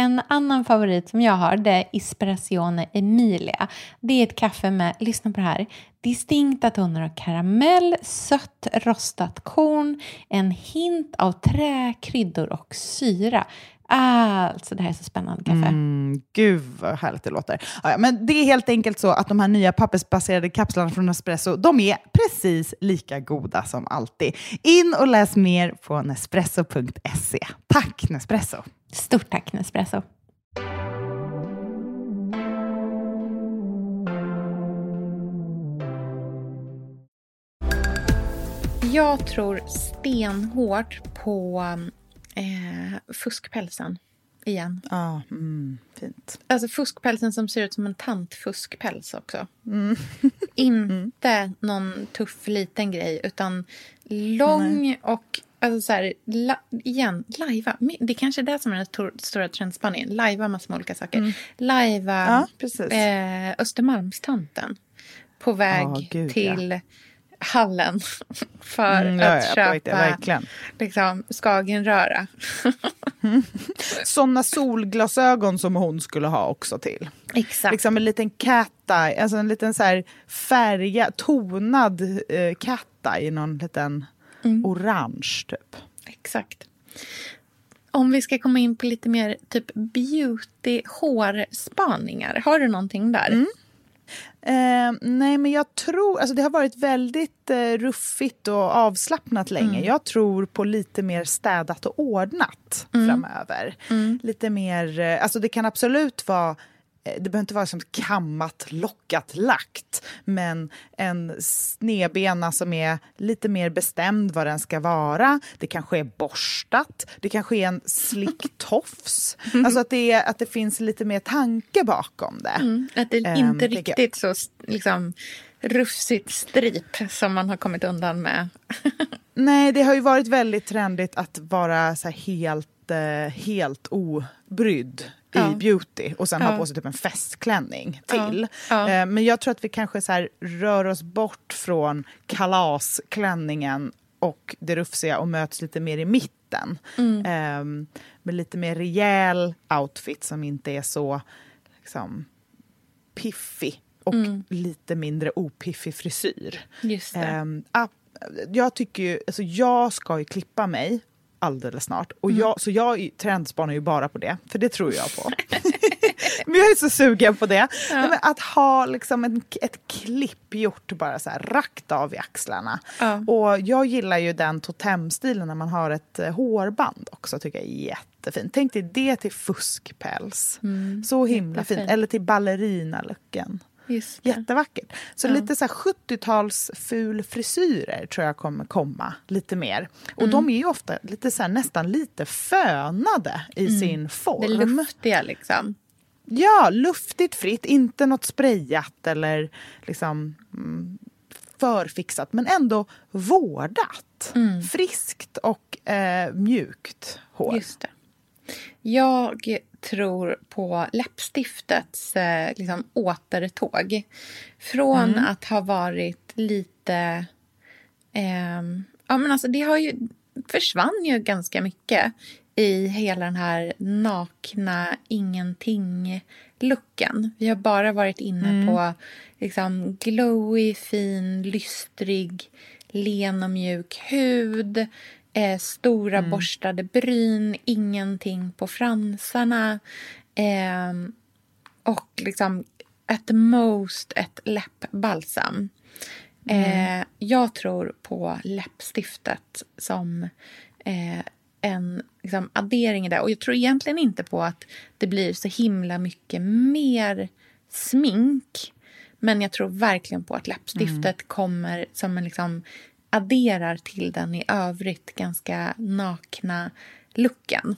En annan favorit som jag har det är Espressione Emilia. Det är ett kaffe med, lyssna på det här, distinkta toner av karamell, sött rostat korn, en hint av trä, kryddor och syra. Alltså, det här är så spännande kaffe. Mm, gud vad härligt det låter. Ja, men det är helt enkelt så att de här nya pappersbaserade kapslarna från Nespresso, de är precis lika goda som alltid. In och läs mer på nespresso.se. Tack Nespresso! Stort tack Nespresso! Jag tror stenhårt på eh, fuskpälsen igen. Ja, mm, fint. Alltså fuskpälsen som ser ut som en tantfuskpäls också. Mm. <laughs> Inte mm. någon tuff liten grej, utan lång Nej. och Alltså så här, la, igen, lajva. Det är kanske är det som är den stora trendspaningen. Lajva massor med olika saker. Mm. Lajva ja, eh, Östermalmstanten på väg oh, Gud, till ja hallen <laughs> för mm, att ja, köpa det, liksom, Skagenröra. <laughs> Sådana solglasögon som hon skulle ha också till. Exakt. Liksom en liten cat eye, alltså en liten så här färga, tonad eh, cat eye i någon liten mm. orange typ. Exakt. Om vi ska komma in på lite mer typ beauty hårspaningar, har du någonting där? Mm. Eh, nej, men jag tror... Alltså det har varit väldigt eh, ruffigt och avslappnat länge. Mm. Jag tror på lite mer städat och ordnat mm. framöver. Mm. Lite mer... Eh, alltså det kan absolut vara det behöver inte vara som kammat, lockat, lagt, men en snedbena som är lite mer bestämd vad den ska vara. Det kanske är borstat, det kanske är en slick <laughs> tofs. Mm. Alltså att det, är, att det finns lite mer tanke bakom det. Mm, att det är inte um, riktigt så liksom, rufsigt strip som man har kommit undan med. <laughs> Nej, det har ju varit väldigt trendigt att vara så helt, eh, helt obrydd ja. i beauty och sen ja. ha på sig typ en festklänning till. Ja. Eh, men jag tror att vi kanske så rör oss bort från kalasklänningen och det rufsiga och möts lite mer i mitten. Mm. Eh, med lite mer rejäl outfit som inte är så liksom, piffig och mm. lite mindre opiffig frisyr. Just eh, jag tycker ju, alltså jag ska ju klippa mig alldeles snart. Och mm. jag, Så jag trendspanar ju bara på det, för det tror jag på. <laughs> men jag är så sugen på det. Ja. Att ha liksom en, ett klipp gjort bara så här rakt av i axlarna. Ja. Och jag gillar ju den totemstilen när man har ett eh, hårband också, tycker jag är jättefint. Tänk dig det till fuskpäls. Mm. Så himla fint. Eller till ballerinalooken. Jättevackert. Så ja. lite så 70-tals ful frisyrer tror jag kommer komma lite mer. Och mm. de är ju ofta lite så här, nästan lite fönade i mm. sin form. Det luftiga liksom. Ja, luftigt fritt, inte något sprayat eller liksom mm, förfixat men ändå vårdat. Mm. Friskt och eh, mjukt hår. Just det. Jag tror på läppstiftets eh, liksom, återtåg. Från mm. att ha varit lite... Eh, Ja, men alltså det har ju, försvann ju ganska mycket i hela den här nakna ingenting-looken. Vi har bara varit inne mm. på liksom, glowy, fin, lystrig, len och mjuk hud eh, stora mm. borstade bryn, ingenting på fransarna eh, och liksom at most ett läppbalsam. Mm. Eh, jag tror på läppstiftet som eh, en liksom, addering det. Och jag tror egentligen inte på att det blir så himla mycket mer smink. Men jag tror verkligen på att läppstiftet mm. kommer som en liksom, adderar till den i övrigt ganska nakna looken.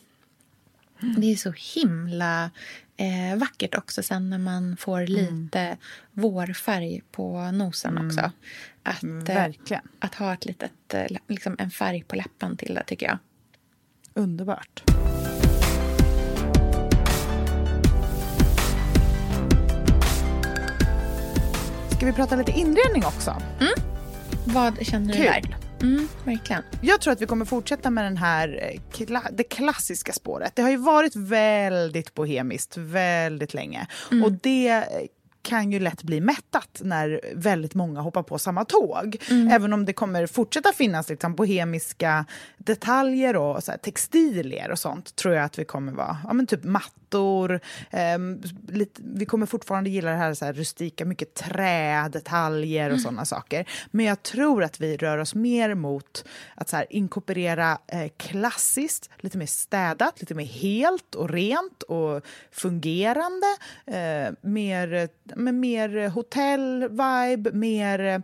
Mm. Det är så himla eh, vackert också sen när man får mm. lite mm. vårfärg på nosen mm. också. Att, mm. Eh, att ha ett litet, eh, liksom en färg på läppen till det tycker jag. Underbart. Ska vi prata lite inredning också? Mm. Vad känner Kul. du där? Mm, verkligen. Jag tror att vi kommer fortsätta med den här, eh, det klassiska spåret. Det har ju varit väldigt bohemiskt väldigt länge. Mm. Och det kan ju lätt bli mättat när väldigt många hoppar på samma tåg. Mm. Även om det kommer fortsätta finnas liksom bohemiska detaljer och så textilier och sånt tror jag att vi kommer vara, ja men typ mattor, eh, lite, vi kommer fortfarande gilla det här, så här rustika, mycket trädetaljer och mm. sådana saker. Men jag tror att vi rör oss mer mot att så här, inkorporera eh, klassiskt, lite mer städat, lite mer helt och rent och fungerande. Eh, mer med mer hotell-vibe, mer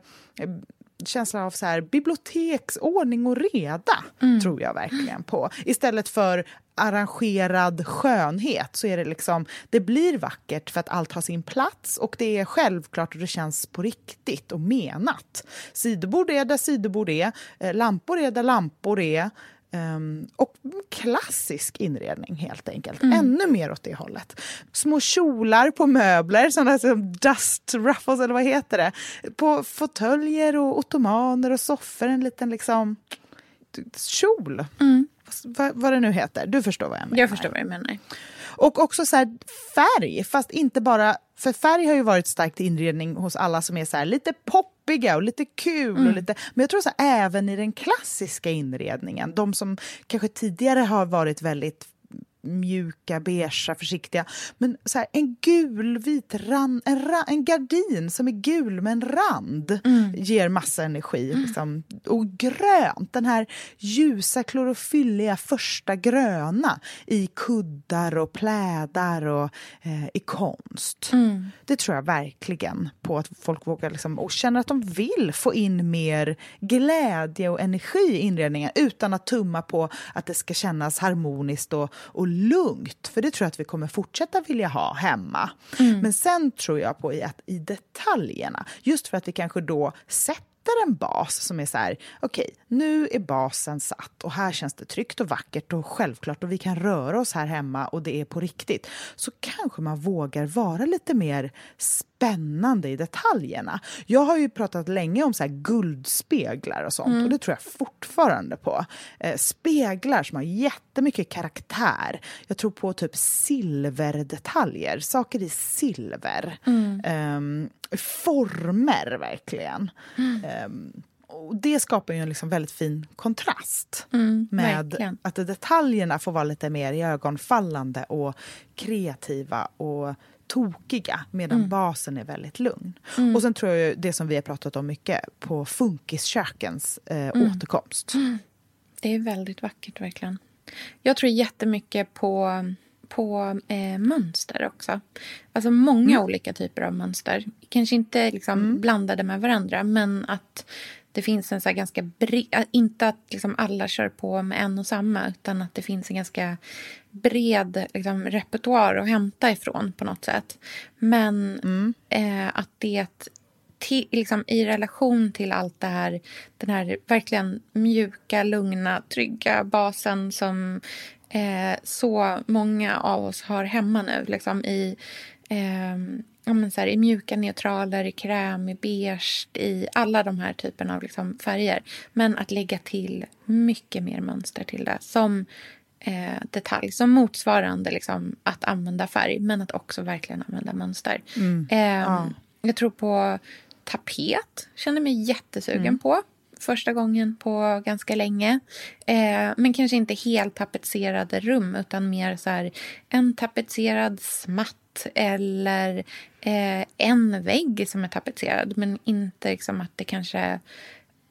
eh, känsla av så här, biblioteksordning och reda, mm. tror jag verkligen på. Istället för arrangerad skönhet så är det liksom, det blir vackert för att allt har sin plats och det är självklart och det känns på riktigt och menat. Sidobord är där sidobord är, eh, lampor är där lampor är, Um, och klassisk inredning helt enkelt. Mm. Ännu mer åt det hållet. Små kjolar på möbler, sådana som dust ruffles eller vad heter det? På fåtöljer och ottomaner och soffor, en liten liksom kjol. Mm. Vad, vad det nu heter. Du förstår vad jag menar. Jag förstår vad jag menar. Och också så färg, fast inte bara... För färg har ju varit starkt inredning hos alla som är så lite poppiga och lite kul. Mm. Och lite, men jag tror så här, även i den klassiska inredningen, de som kanske tidigare har varit väldigt mjuka, beiga, försiktiga. Men så här, en gulvit rand, en, ra, en gardin som är gul med en rand mm. ger massa energi. Mm. Liksom. Och grönt, den här ljusa klorofylliga första gröna i kuddar och plädar och eh, i konst. Mm. Det tror jag verkligen på att folk vågar liksom, och känner att de vill få in mer glädje och energi i inredningen utan att tumma på att det ska kännas harmoniskt och, och lugnt, för det tror jag att vi kommer fortsätta vilja ha hemma. Mm. Men sen tror jag på att i detaljerna, just för att vi kanske då sätter en bas som är så här, okej, okay, nu är basen satt och här känns det tryggt och vackert och självklart och vi kan röra oss här hemma och det är på riktigt, så kanske man vågar vara lite mer spännande i detaljerna. Jag har ju pratat länge om så här guldspeglar och sånt mm. och det tror jag fortfarande på. Eh, speglar som har jättemycket karaktär. Jag tror på typ silverdetaljer, saker i silver. Mm. Um, former, verkligen. Mm. Um, och det skapar ju en liksom väldigt fin kontrast mm, med verkligen. att detaljerna får vara lite mer ögonfallande och kreativa och tokiga medan mm. basen är väldigt lugn. Mm. Och sen tror jag det som vi har pratat om mycket på funkiskökens eh, mm. återkomst. Mm. Det är väldigt vackert verkligen. Jag tror jättemycket på, på eh, mönster också. Alltså många mm. olika typer av mönster. Kanske inte liksom mm. blandade med varandra men att det finns en så ganska bred... Inte att liksom alla kör på med en och samma utan att det finns en ganska bred liksom, repertoar att hämta ifrån på något sätt. Men mm. eh, att det till, liksom, i relation till allt det här, den här verkligen mjuka, lugna, trygga basen som eh, så många av oss har hemma nu. Liksom, i, eh, ja, men så här, i mjuka neutraler, i kräm, i beige, i alla de här typerna av liksom färger. Men att lägga till mycket mer mönster till det som eh, detalj, som motsvarande liksom, att använda färg men att också verkligen använda mönster. Mm. Eh, ja. Jag tror på tapet, känner mig jättesugen mm. på första gången på ganska länge. Eh, men kanske inte helt tapetserade rum utan mer så här, en tapetserad smatt eller eh, en vägg som är tapetserad men inte liksom att det kanske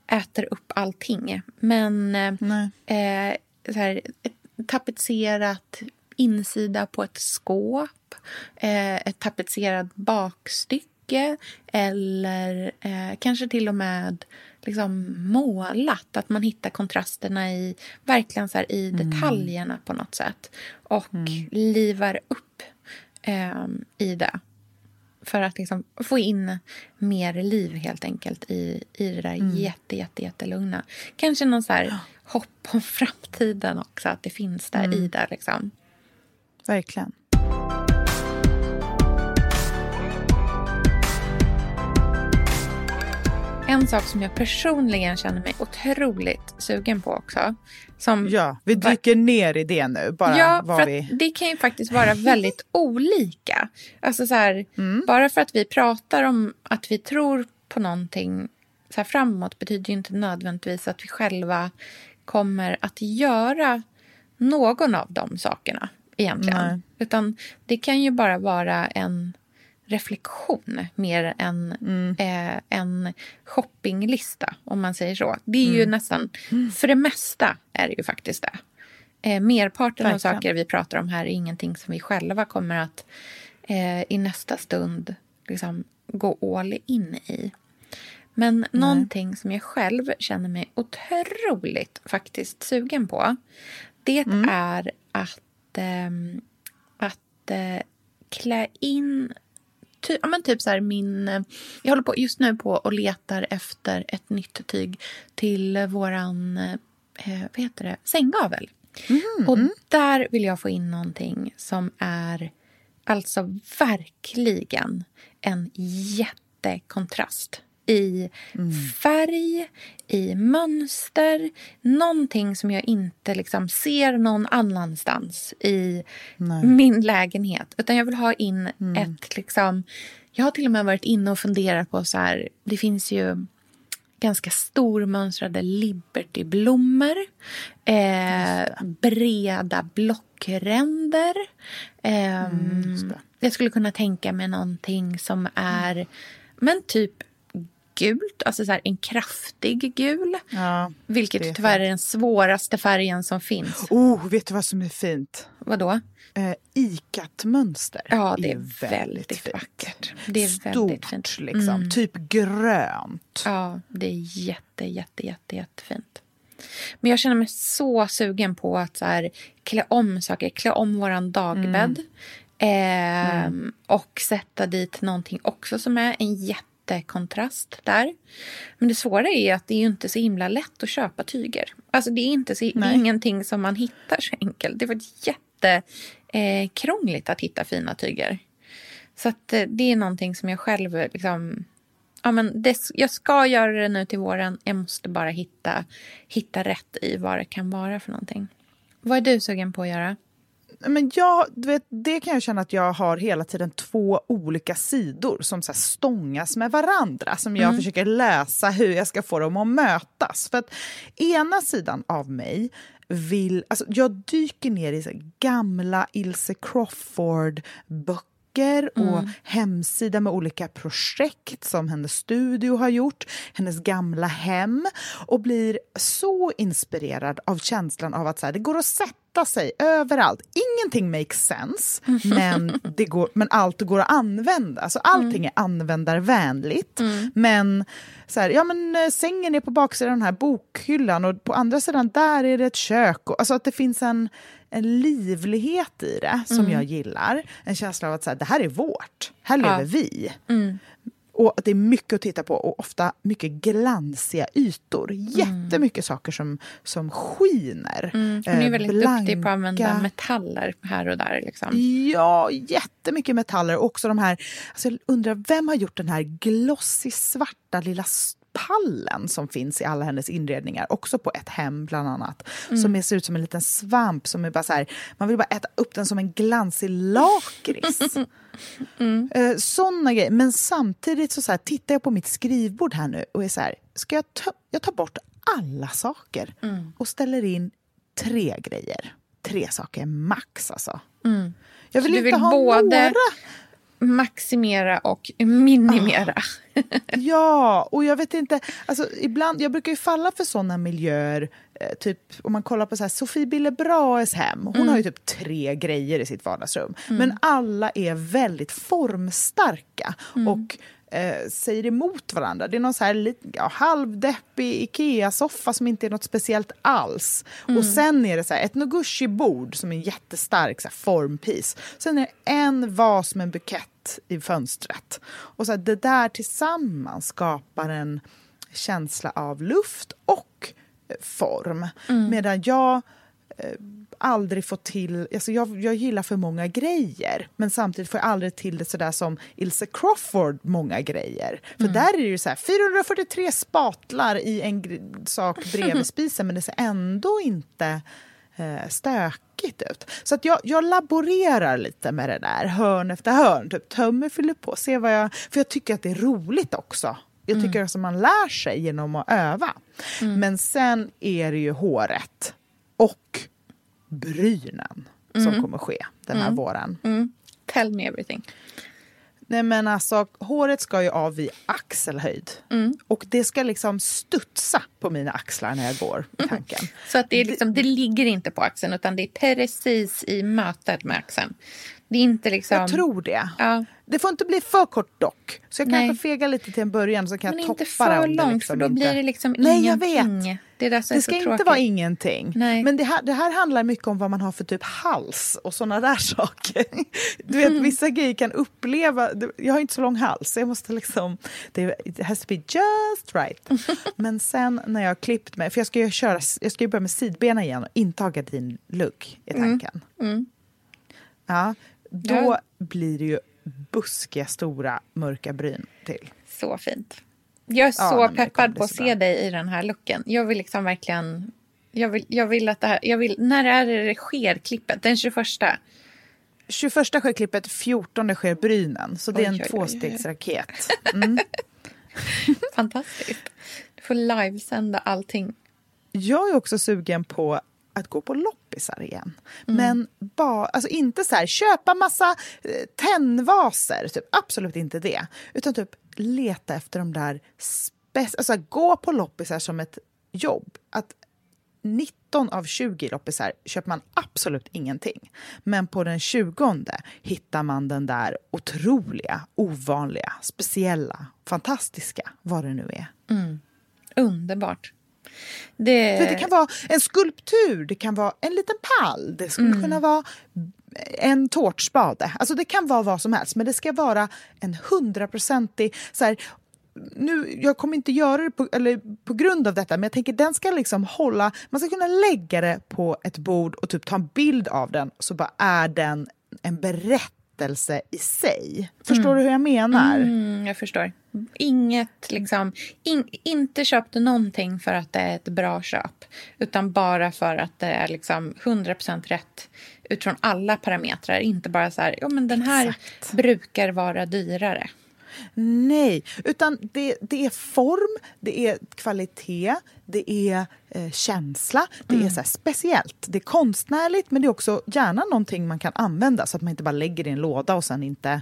äter upp allting. Men eh, så här, tapetserat insida på ett skåp, eh, ett tapetserat bakstycke eller eh, kanske till och med liksom målat. Att man hittar kontrasterna i, verkligen så här, i mm. detaljerna på något sätt. Och mm. livar upp eh, i det. För att liksom få in mer liv helt enkelt i, i det där mm. jätte, jätte, jättelugna. Kanske någon så här hopp om framtiden också. Att det finns där mm. i det. Liksom. Verkligen. En sak som jag personligen känner mig otroligt sugen på också. Som ja, vi dyker ner i det nu. Bara ja, för vi... det kan ju faktiskt vara väldigt <laughs> olika. Alltså så här, mm. Bara för att vi pratar om att vi tror på någonting så här framåt betyder ju inte nödvändigtvis att vi själva kommer att göra någon av de sakerna egentligen. Nej. Utan det kan ju bara vara en reflektion mer än mm. eh, en shoppinglista, om man säger så. Det är mm. ju nästan, för det mesta är det ju faktiskt det. Eh, merparten Verkligen. av saker vi pratar om här är ingenting som vi själva kommer att eh, i nästa stund liksom, gå all in i. Men Nej. någonting som jag själv känner mig otroligt faktiskt sugen på det mm. är att, eh, att eh, klä in ty, ja, men typ så här min... Jag håller på just nu på och letar efter ett nytt tyg till våran eh, vad heter det? sänggavel. Mm, och där vill jag få in någonting som är alltså verkligen en jättekontrast i mm. färg, i mönster. Någonting som jag inte liksom ser någon annanstans i Nej. min lägenhet. Utan jag vill ha in mm. ett... liksom... Jag har till och med varit inne och funderat på... så här, Det finns ju ganska stormönstrade Liberty-blommor. Eh, breda blockränder. Eh, mm, jag skulle kunna tänka mig någonting som är men typ gult, alltså så här, en kraftig gul. Ja, vilket tyvärr är den svåraste färgen som finns. Oh, vet du vad som är fint? Vadå? Eh, ikat-mönster. Ja, det är, är väldigt, väldigt vackert. Det är Stort, väldigt fint. liksom. Mm. Typ grönt. Ja, det är jätte, jätte, jätte, jättefint. Men jag känner mig så sugen på att så här, klä om saker. Klä om våran dagbädd. Mm. Eh, mm. Och sätta dit någonting också som är en jätte jättekontrast där. Men det svåra är att det är inte så himla lätt att köpa tyger. Alltså det är, inte så, det är ingenting som man hittar så enkelt. Det var jättekrångligt eh, att hitta fina tyger. Så att, eh, det är någonting som jag själv liksom, ja, men det, jag ska göra det nu till våren. Jag måste bara hitta, hitta rätt i vad det kan vara för någonting. Vad är du sugen på att göra? Men jag, du vet, det kan jag känna att jag har hela tiden två olika sidor som så stångas med varandra. Som jag mm. försöker läsa hur jag ska få dem att mötas. För att ena sidan av mig vill... Alltså jag dyker ner i så gamla Ilse Crawford-böcker böcker och mm. hemsida med olika projekt som hennes studio har gjort, hennes gamla hem och blir så inspirerad av känslan av att så här, det går att sätta sig överallt. Ingenting makes sense, men, <laughs> det går, men allt går att använda. Alltså, allting mm. är användarvänligt. Mm. Men, så här, ja, men eh, sängen är på baksidan av den här bokhyllan och på andra sidan där är det ett kök. Och, alltså att det finns en en livlighet i det som mm. jag gillar. En känsla av att så här, det här är vårt, här lever ja. vi. Mm. Och det är mycket att titta på och ofta mycket glansiga ytor. Mm. Jättemycket saker som, som skiner. Mm. Hon är väldigt Blanka. duktig på att använda metaller här och där. Liksom. Ja, jättemycket metaller. Och också de här, alltså jag undrar, vem har gjort den här glossy svarta lilla pallen som finns i alla hennes inredningar, också på ett hem bland annat. Mm. Som ser ut som en liten svamp som är bara så här, man vill bara äta upp den som en glansig lakrits. <laughs> mm. eh, Såna grejer. Men samtidigt så, så här, tittar jag på mitt skrivbord här nu och är så här, ska jag ta, jag tar bort alla saker mm. och ställer in tre grejer. Tre saker max alltså. Mm. Jag vill, vill inte ha både... några maximera och minimera. Oh. <laughs> ja, och jag vet inte, alltså ibland, jag brukar ju falla för såna miljöer, eh, typ om man kollar på så här, Sofie Billebraes hem, hon mm. har ju typ tre grejer i sitt vardagsrum, mm. men alla är väldigt formstarka mm. och eh, säger emot varandra. Det är någon så här lite, ja, halvdeppig Ikea-soffa som inte är något speciellt alls. Mm. Och sen är det så här, ett Noguchi-bord som är en jättestark så här, formpis. Sen är det en vas med en bukett i fönstret. Och så här, det där tillsammans skapar en känsla av luft och eh, form. Mm. Medan jag aldrig få till... Alltså jag, jag gillar för många grejer, men samtidigt får jag aldrig till det sådär som Ilse Crawford många grejer. För mm. där är det ju så här, 443 spatlar i en sak bredvid <laughs> spisen, men det ser ändå inte eh, stökigt ut. Så att jag, jag laborerar lite med det där, hörn efter hörn. Typ tömmer, fyller på, se vad jag... För jag tycker att det är roligt också. Jag tycker mm. att man lär sig genom att öva. Mm. Men sen är det ju håret och brynen mm. som kommer ske den här mm. våren. Mm. Tell me everything. Nej men alltså, håret ska ju av vid axelhöjd. Mm. Och det ska liksom studsa på mina axlar när jag går, i tanken. Mm. Så att det, är liksom, det ligger inte på axeln utan det är precis i mötet med axeln. Det är inte liksom... Jag tror det. Ja. Det får inte bli för kort dock. Så jag Nej. kanske fegar lite till en början så kan Men jag toppa det. Men inte för långt liksom för då inte... blir det liksom Nej, ingenting. Jag vet. Det, det, ska inte vara ingenting. Nej. Men det här, det här handlar mycket om vad man har för typ hals och såna där <laughs> saker. Du vet, mm. vissa grejer kan uppleva... Jag har inte så lång hals, så jag måste liksom... Det has to be just right. <laughs> Men sen när jag har klippt mig... För jag ska ju, köra, jag ska ju börja med sidbena igen och inte ha gardinlugg i mm. tanken. Mm. Mm. Ja, då ja. blir det ju buskiga, stora, mörka bryn till. Så fint. Jag är så ja, peppad på att se dig i den här looken. Jag vill liksom verkligen... Jag vill, jag vill att det här... Jag vill, när är det det sker klippet? Den 21? 21 sker klippet, 14 sker brynen. Så det är en oj, tvåstegsraket. <laughs> Mm. Fantastiskt. Du får livesända allting. Jag är också sugen på att gå på loppisar igen. Mm. Men ba, alltså inte så här, köpa massa eh, tennvaser, typ. absolut inte det. Utan typ leta efter de där... Alltså gå på loppisar som ett jobb. Att 19 av 20 loppisar köper man absolut ingenting. Men på den 20 hittar man den där otroliga, ovanliga, speciella, fantastiska, vad det nu är. Mm. Underbart. Det... Det kan vara en skulptur, det kan vara en liten pall, det skulle mm. kunna vara en tårtspade. Alltså det kan vara vad som helst, men det ska vara en hundraprocentig... nu, jag kommer inte göra det på, eller, på grund av detta, men jag tänker den ska liksom hålla... Man ska kunna lägga det på ett bord och typ ta en bild av den, så bara är den en berättelse i sig. Förstår mm. du hur jag menar? Mm, jag förstår. Inget, liksom, in, inte köpte någonting för att det är ett bra köp utan bara för att det är liksom 100% rätt utifrån alla parametrar. Inte bara så här, ja men den här Exakt. brukar vara dyrare. Nej, utan det, det är form, det är kvalitet, det är eh, känsla, det mm. är så speciellt. Det är konstnärligt, men det är också gärna någonting man kan använda så att man inte bara lägger det i en låda och sen inte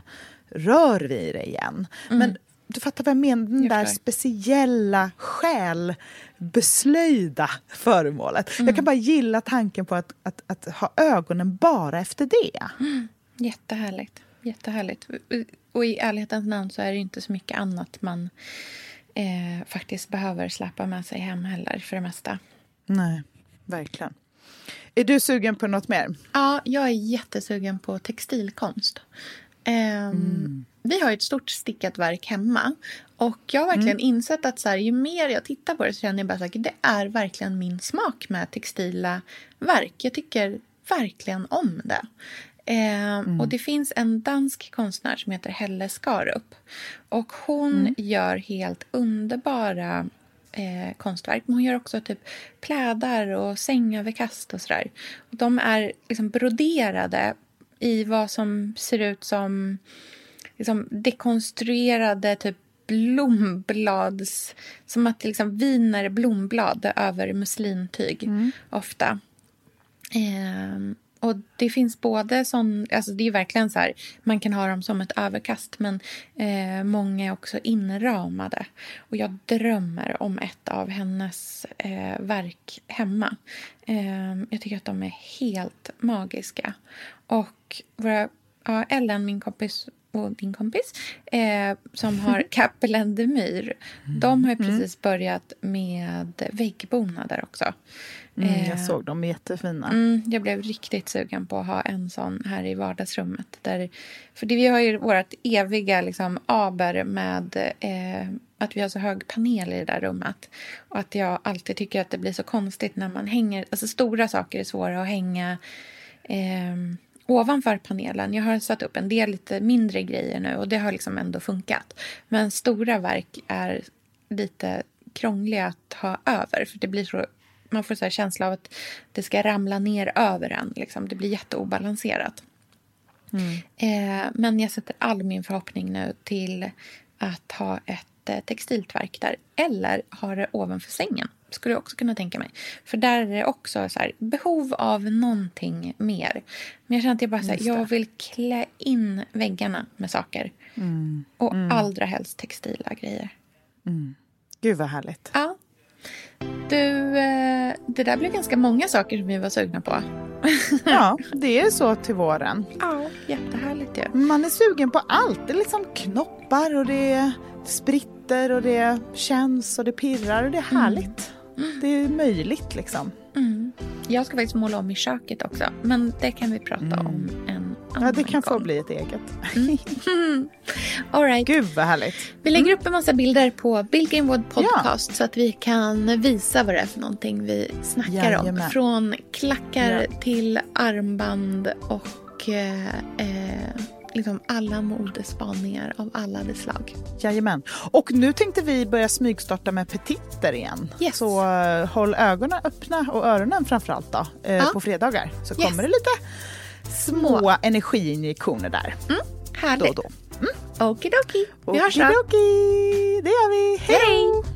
rör vid det igen. Mm. Men du fattar vad jag menar? Den där speciella själbeslöjda föremålet. Mm. Jag kan bara gilla tanken på att, att, att, ha ögonen bara efter det. Mm. Jättehärligt. Jättehärligt. Och i ärlighetens namn så är det inte så mycket annat man eh, faktiskt behöver släppa med sig hem heller för det mesta. Nej, verkligen. Är du sugen på något mer? Ja, jag är jättesugen på textilkonst. Um, mm vi har ett stort stickat verk hemma. Och jag har verkligen mm. insett att så här, ju mer jag tittar på det så känner jag bara att det är verkligen min smak med textila verk. Jag tycker verkligen om det. Eh, mm. Och det finns en dansk konstnär som heter Helle Skarup. Och hon mm. gör helt underbara eh, konstverk. Men hon gör också typ plädar och sängöverkast och sådär. De är liksom broderade i vad som ser ut som liksom dekonstruerade typ blomblads... Som att liksom viner blomblad över muslintyg, mm. ofta. Eh, och det finns både sån, alltså det är verkligen så här, man kan ha dem som ett överkast men eh, många är också inramade. Och jag drömmer om ett av hennes eh, verk hemma. Eh, jag tycker att de är helt magiska. Och våra, ja, Ellen, min kompis, och din kompis eh, som har <laughs> Capellen de Myr. Mm. De har mm. precis börjat med väggbonader också. Mm, jag eh, såg dem, jättefina. Mm, jag blev riktigt sugen på att ha en sån här i vardagsrummet. Där, för det, vi har ju vårt eviga liksom, aber med eh, att vi har så hög panel i det där rummet. Och att jag alltid tycker att det blir så konstigt när man hänger... Alltså stora saker är svåra att hänga eh, ovanför panelen. Jag har satt upp en del lite mindre grejer nu och det har liksom ändå funkat. Men stora verk är lite krångliga att ha över för det blir så man får så känsla av att det ska ramla ner över en. Liksom. Det blir jätteobalanserat. Mm. Eh, men jag sätter all min förhoppning nu till att ha ett eh, textilt verk där. Eller ha det ovanför sängen. Skulle jag också kunna tänka mig. För där är det också så här, behov av någonting mer. Men jag känner att jag bara så här, jag vill klä in väggarna med saker. Mm. Och mm. allra helst textila grejer. Mm. Gud vad härligt. Ja. Du, eh, det där blev ganska många saker som vi var sugna på. <laughs> ja, det är så till våren. Ja, jättehärligt ju. Ja. Man är sugen på allt. Det är liksom knoppar och det spritter och det känns och det pirrar och det är mm. härligt. Mm. Det är möjligt liksom. Mm. Jag ska faktiskt måla om i köket också, men det kan vi prata mm. om en Ja, det kan få bli ett eget. Mm. <laughs> All right. Gud vad härligt. Vi lägger mm. upp en massa bilder på Billgamewood podcast ja. så att vi kan visa vad det är för någonting vi snackar Jajamän. om. Från klackar ja. till armband och eh, eh, liksom alla modespaningar av alla de slag. Jajamän. Och nu tänkte vi börja smygstarta med petitter igen. Yes. Så uh, håll ögonen öppna och öronen framförallt då, uh, ja. på fredagar. Så yes. kommer det lite små energiinjektioner där. Mm, härligt. Då och då. Mm. Okidoki. Vi hörs då. Det gör vi. Hej! Hej.